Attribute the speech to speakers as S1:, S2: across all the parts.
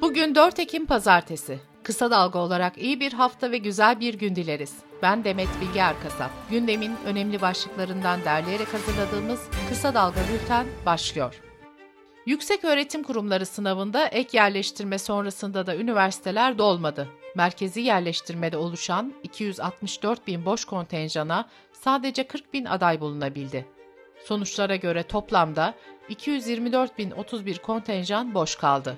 S1: Bugün 4 Ekim Pazartesi. Kısa dalga olarak iyi bir hafta ve güzel bir gün dileriz. Ben Demet Bilge Erkasap. Gündemin önemli başlıklarından derleyerek hazırladığımız Kısa Dalga Bülten başlıyor. Yüksek öğretim kurumları sınavında ek yerleştirme sonrasında da üniversiteler dolmadı. Merkezi yerleştirmede oluşan 264 bin boş kontenjana sadece 40 bin aday bulunabildi. Sonuçlara göre toplamda 224 bin 31 kontenjan boş kaldı.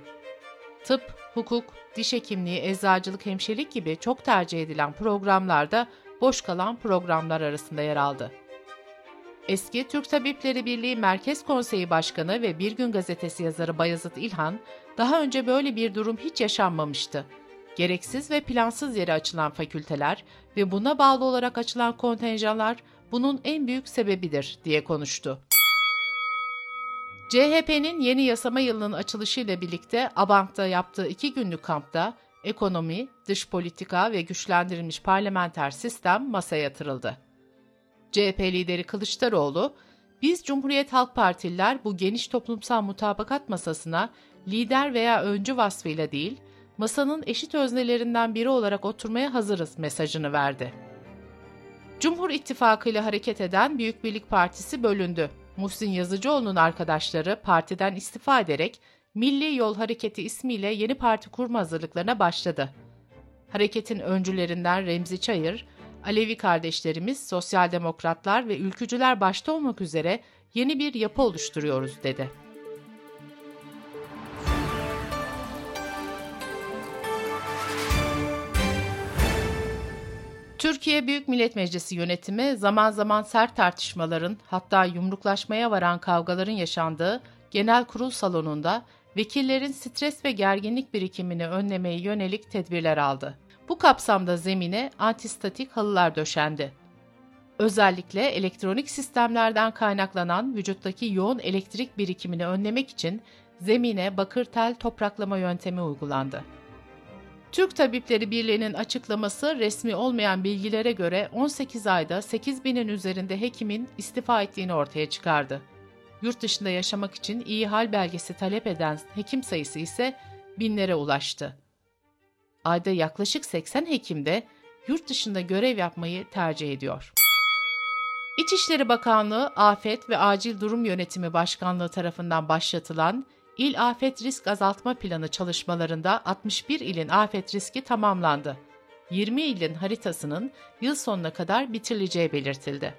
S1: Tıp, hukuk, diş hekimliği, eczacılık, hemşirelik gibi çok tercih edilen programlarda boş kalan programlar arasında yer aldı. Eski Türk Tabipleri Birliği Merkez Konseyi Başkanı ve Bir Gün Gazetesi yazarı Bayezid İlhan, daha önce böyle bir durum hiç yaşanmamıştı. Gereksiz ve plansız yere açılan fakülteler ve buna bağlı olarak açılan kontenjanlar bunun en büyük sebebidir diye konuştu. CHP'nin yeni yasama yılının açılışıyla birlikte Abant'ta yaptığı iki günlük kampta ekonomi, dış politika ve güçlendirilmiş parlamenter sistem masaya yatırıldı. CHP lideri Kılıçdaroğlu, biz Cumhuriyet Halk Partililer bu geniş toplumsal mutabakat masasına lider veya öncü vasfıyla değil, masanın eşit öznelerinden biri olarak oturmaya hazırız mesajını verdi. Cumhur İttifakı ile hareket eden Büyük Birlik Partisi bölündü. Muhsin Yazıcıoğlu'nun arkadaşları partiden istifa ederek Milli Yol Hareketi ismiyle yeni parti kurma hazırlıklarına başladı. Hareketin öncülerinden Remzi Çayır, Alevi kardeşlerimiz, sosyal demokratlar ve ülkücüler başta olmak üzere yeni bir yapı oluşturuyoruz dedi. Türkiye Büyük Millet Meclisi yönetimi zaman zaman sert tartışmaların hatta yumruklaşmaya varan kavgaların yaşandığı genel kurul salonunda vekillerin stres ve gerginlik birikimini önlemeye yönelik tedbirler aldı. Bu kapsamda zemine antistatik halılar döşendi. Özellikle elektronik sistemlerden kaynaklanan vücuttaki yoğun elektrik birikimini önlemek için zemine bakır tel topraklama yöntemi uygulandı. Türk Tabipleri Birliği'nin açıklaması resmi olmayan bilgilere göre 18 ayda 8 binin üzerinde hekimin istifa ettiğini ortaya çıkardı. Yurt dışında yaşamak için iyi hal belgesi talep eden hekim sayısı ise binlere ulaştı. Ayda yaklaşık 80 hekim de yurt dışında görev yapmayı tercih ediyor. İçişleri Bakanlığı Afet ve Acil Durum Yönetimi Başkanlığı tarafından başlatılan İl Afet Risk Azaltma Planı çalışmalarında 61 ilin afet riski tamamlandı. 20 ilin haritasının yıl sonuna kadar bitirileceği belirtildi.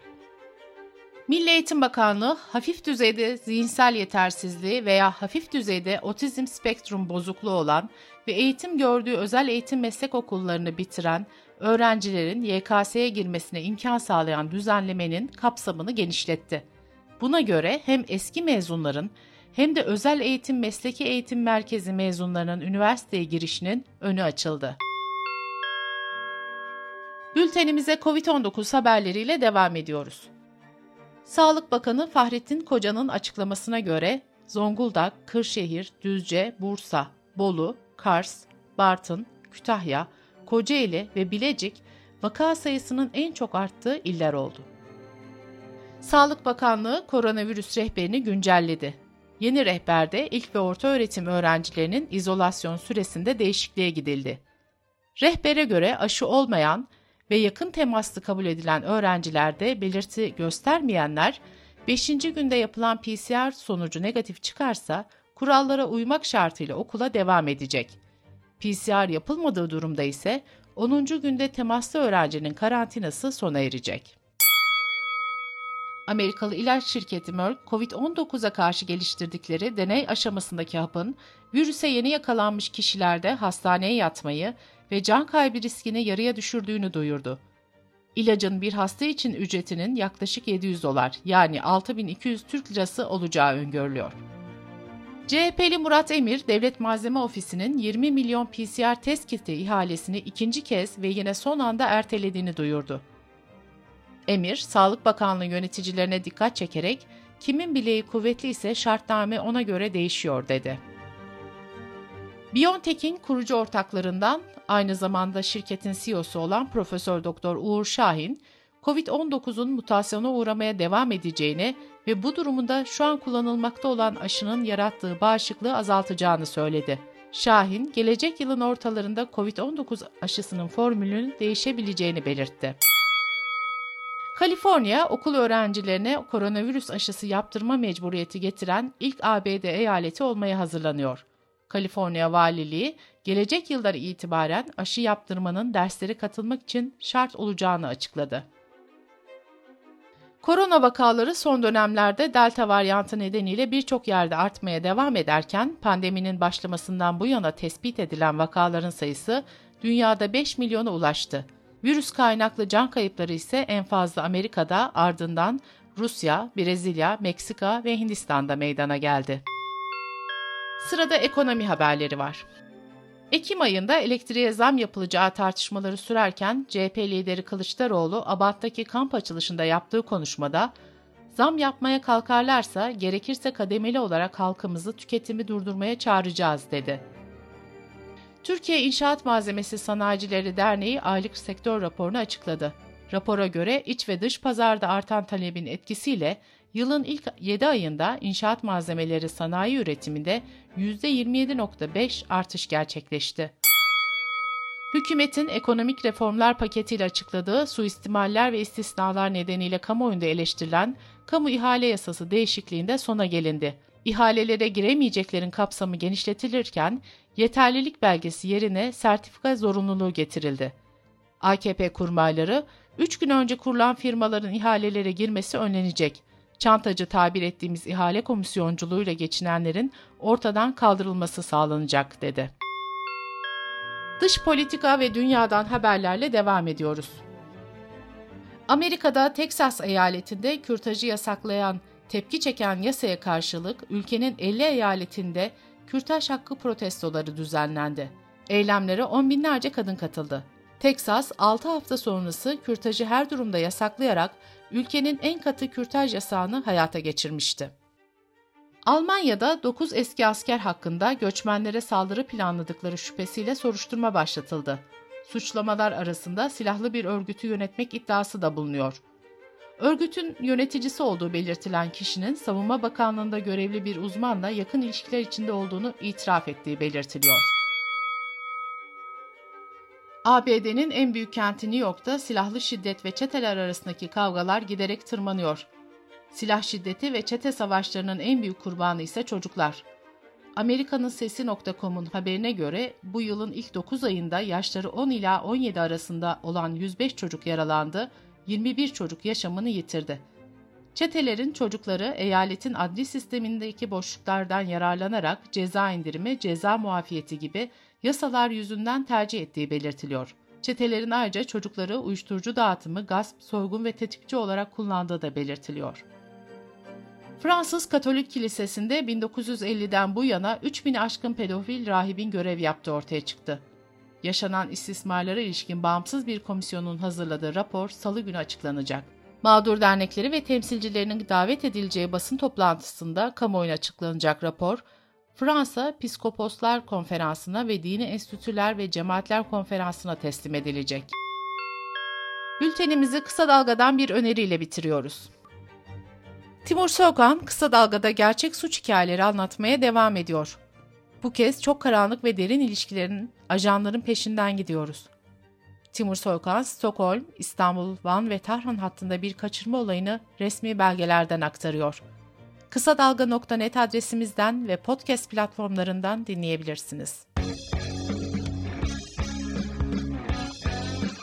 S1: Milli Eğitim Bakanlığı hafif düzeyde zihinsel yetersizliği veya hafif düzeyde otizm spektrum bozukluğu olan ve eğitim gördüğü özel eğitim meslek okullarını bitiren öğrencilerin YKS'ye girmesine imkan sağlayan düzenlemenin kapsamını genişletti. Buna göre hem eski mezunların hem de özel eğitim mesleki eğitim merkezi mezunlarının üniversiteye girişinin önü açıldı. Bültenimize COVID-19 haberleriyle devam ediyoruz. Sağlık Bakanı Fahrettin Koca'nın açıklamasına göre Zonguldak, Kırşehir, Düzce, Bursa, Bolu, Kars, Bartın, Kütahya, Kocaeli ve Bilecik vaka sayısının en çok arttığı iller oldu. Sağlık Bakanlığı koronavirüs rehberini güncelledi. Yeni rehberde ilk ve orta öğretim öğrencilerinin izolasyon süresinde değişikliğe gidildi. Rehbere göre aşı olmayan ve yakın temaslı kabul edilen öğrencilerde belirti göstermeyenler 5. günde yapılan PCR sonucu negatif çıkarsa kurallara uymak şartıyla okula devam edecek. PCR yapılmadığı durumda ise 10. günde temaslı öğrencinin karantinası sona erecek. Amerikalı ilaç şirketi Merck, COVID-19'a karşı geliştirdikleri deney aşamasındaki hapın virüse yeni yakalanmış kişilerde hastaneye yatmayı ve can kaybı riskini yarıya düşürdüğünü duyurdu. İlacın bir hasta için ücretinin yaklaşık 700 dolar yani 6200 Türk lirası olacağı öngörülüyor. CHP'li Murat Emir, Devlet Malzeme Ofisi'nin 20 milyon PCR test kiti ihalesini ikinci kez ve yine son anda ertelediğini duyurdu. Emir, Sağlık Bakanlığı yöneticilerine dikkat çekerek kimin bileği kuvvetli ise şartname ona göre değişiyor dedi. BioNTech'in kurucu ortaklarından aynı zamanda şirketin CEO'su olan Profesör Doktor Uğur Şahin, COVID-19'un mutasyona uğramaya devam edeceğini ve bu durumunda şu an kullanılmakta olan aşının yarattığı bağışıklığı azaltacağını söyledi. Şahin, gelecek yılın ortalarında COVID-19 aşısının formülünün değişebileceğini belirtti. Kaliforniya, okul öğrencilerine koronavirüs aşısı yaptırma mecburiyeti getiren ilk ABD eyaleti olmaya hazırlanıyor. Kaliforniya Valiliği, gelecek yıldan itibaren aşı yaptırmanın derslere katılmak için şart olacağını açıkladı. Korona vakaları son dönemlerde delta varyantı nedeniyle birçok yerde artmaya devam ederken pandeminin başlamasından bu yana tespit edilen vakaların sayısı dünyada 5 milyona ulaştı. Virüs kaynaklı can kayıpları ise en fazla Amerika'da ardından Rusya, Brezilya, Meksika ve Hindistan'da meydana geldi. Sırada ekonomi haberleri var. Ekim ayında elektriğe zam yapılacağı tartışmaları sürerken CHP lideri Kılıçdaroğlu Abat'taki kamp açılışında yaptığı konuşmada zam yapmaya kalkarlarsa gerekirse kademeli olarak halkımızı tüketimi durdurmaya çağıracağız dedi. Türkiye İnşaat Malzemesi Sanayicileri Derneği aylık sektör raporunu açıkladı. Rapora göre iç ve dış pazarda artan talebin etkisiyle Yılın ilk 7 ayında inşaat malzemeleri sanayi üretiminde %27.5 artış gerçekleşti. Hükümetin ekonomik reformlar paketiyle açıkladığı suistimaller ve istisnalar nedeniyle kamuoyunda eleştirilen kamu ihale yasası değişikliğinde sona gelindi. İhalelere giremeyeceklerin kapsamı genişletilirken yeterlilik belgesi yerine sertifika zorunluluğu getirildi. AKP kurmayları 3 gün önce kurulan firmaların ihalelere girmesi önlenecek çantacı tabir ettiğimiz ihale komisyonculuğuyla geçinenlerin ortadan kaldırılması sağlanacak dedi. Dış politika ve dünyadan haberlerle devam ediyoruz. Amerika'da Teksas eyaletinde kürtajı yasaklayan, tepki çeken yasaya karşılık ülkenin 50 eyaletinde kürtaj hakkı protestoları düzenlendi. Eylemlere on binlerce kadın katıldı. Teksas 6 hafta sonrası kürtajı her durumda yasaklayarak ülkenin en katı kürtaj yasağını hayata geçirmişti. Almanya'da 9 eski asker hakkında göçmenlere saldırı planladıkları şüphesiyle soruşturma başlatıldı. Suçlamalar arasında silahlı bir örgütü yönetmek iddiası da bulunuyor. Örgütün yöneticisi olduğu belirtilen kişinin Savunma Bakanlığı'nda görevli bir uzmanla yakın ilişkiler içinde olduğunu itiraf ettiği belirtiliyor. ABD'nin en büyük kenti New York'ta silahlı şiddet ve çeteler arasındaki kavgalar giderek tırmanıyor. Silah şiddeti ve çete savaşlarının en büyük kurbanı ise çocuklar. Amerika'nın Sesi.com'un haberine göre bu yılın ilk 9 ayında yaşları 10 ila 17 arasında olan 105 çocuk yaralandı, 21 çocuk yaşamını yitirdi. Çetelerin çocukları eyaletin adli sistemindeki boşluklardan yararlanarak ceza indirimi, ceza muafiyeti gibi yasalar yüzünden tercih ettiği belirtiliyor. Çetelerin ayrıca çocukları uyuşturucu dağıtımı, gasp, soygun ve tetikçi olarak kullandığı da belirtiliyor. Fransız Katolik Kilisesi'nde 1950'den bu yana 3000 aşkın pedofil rahibin görev yaptığı ortaya çıktı. Yaşanan istismarlara ilişkin bağımsız bir komisyonun hazırladığı rapor salı günü açıklanacak. Mağdur dernekleri ve temsilcilerinin davet edileceği basın toplantısında kamuoyuna açıklanacak rapor, Fransa Piskoposlar Konferansı'na ve Dini Enstitüler ve Cemaatler Konferansı'na teslim edilecek. Bültenimizi kısa dalgadan bir öneriyle bitiriyoruz. Timur Soğan kısa dalgada gerçek suç hikayeleri anlatmaya devam ediyor. Bu kez çok karanlık ve derin ilişkilerin, ajanların peşinden gidiyoruz. Timur Soykan, Stockholm, İstanbul, Van ve Tahran hattında bir kaçırma olayını resmi belgelerden aktarıyor. Kısa Dalga.net adresimizden ve podcast platformlarından dinleyebilirsiniz.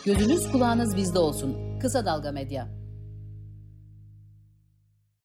S2: Gözünüz kulağınız bizde olsun. Kısa Dalga Medya.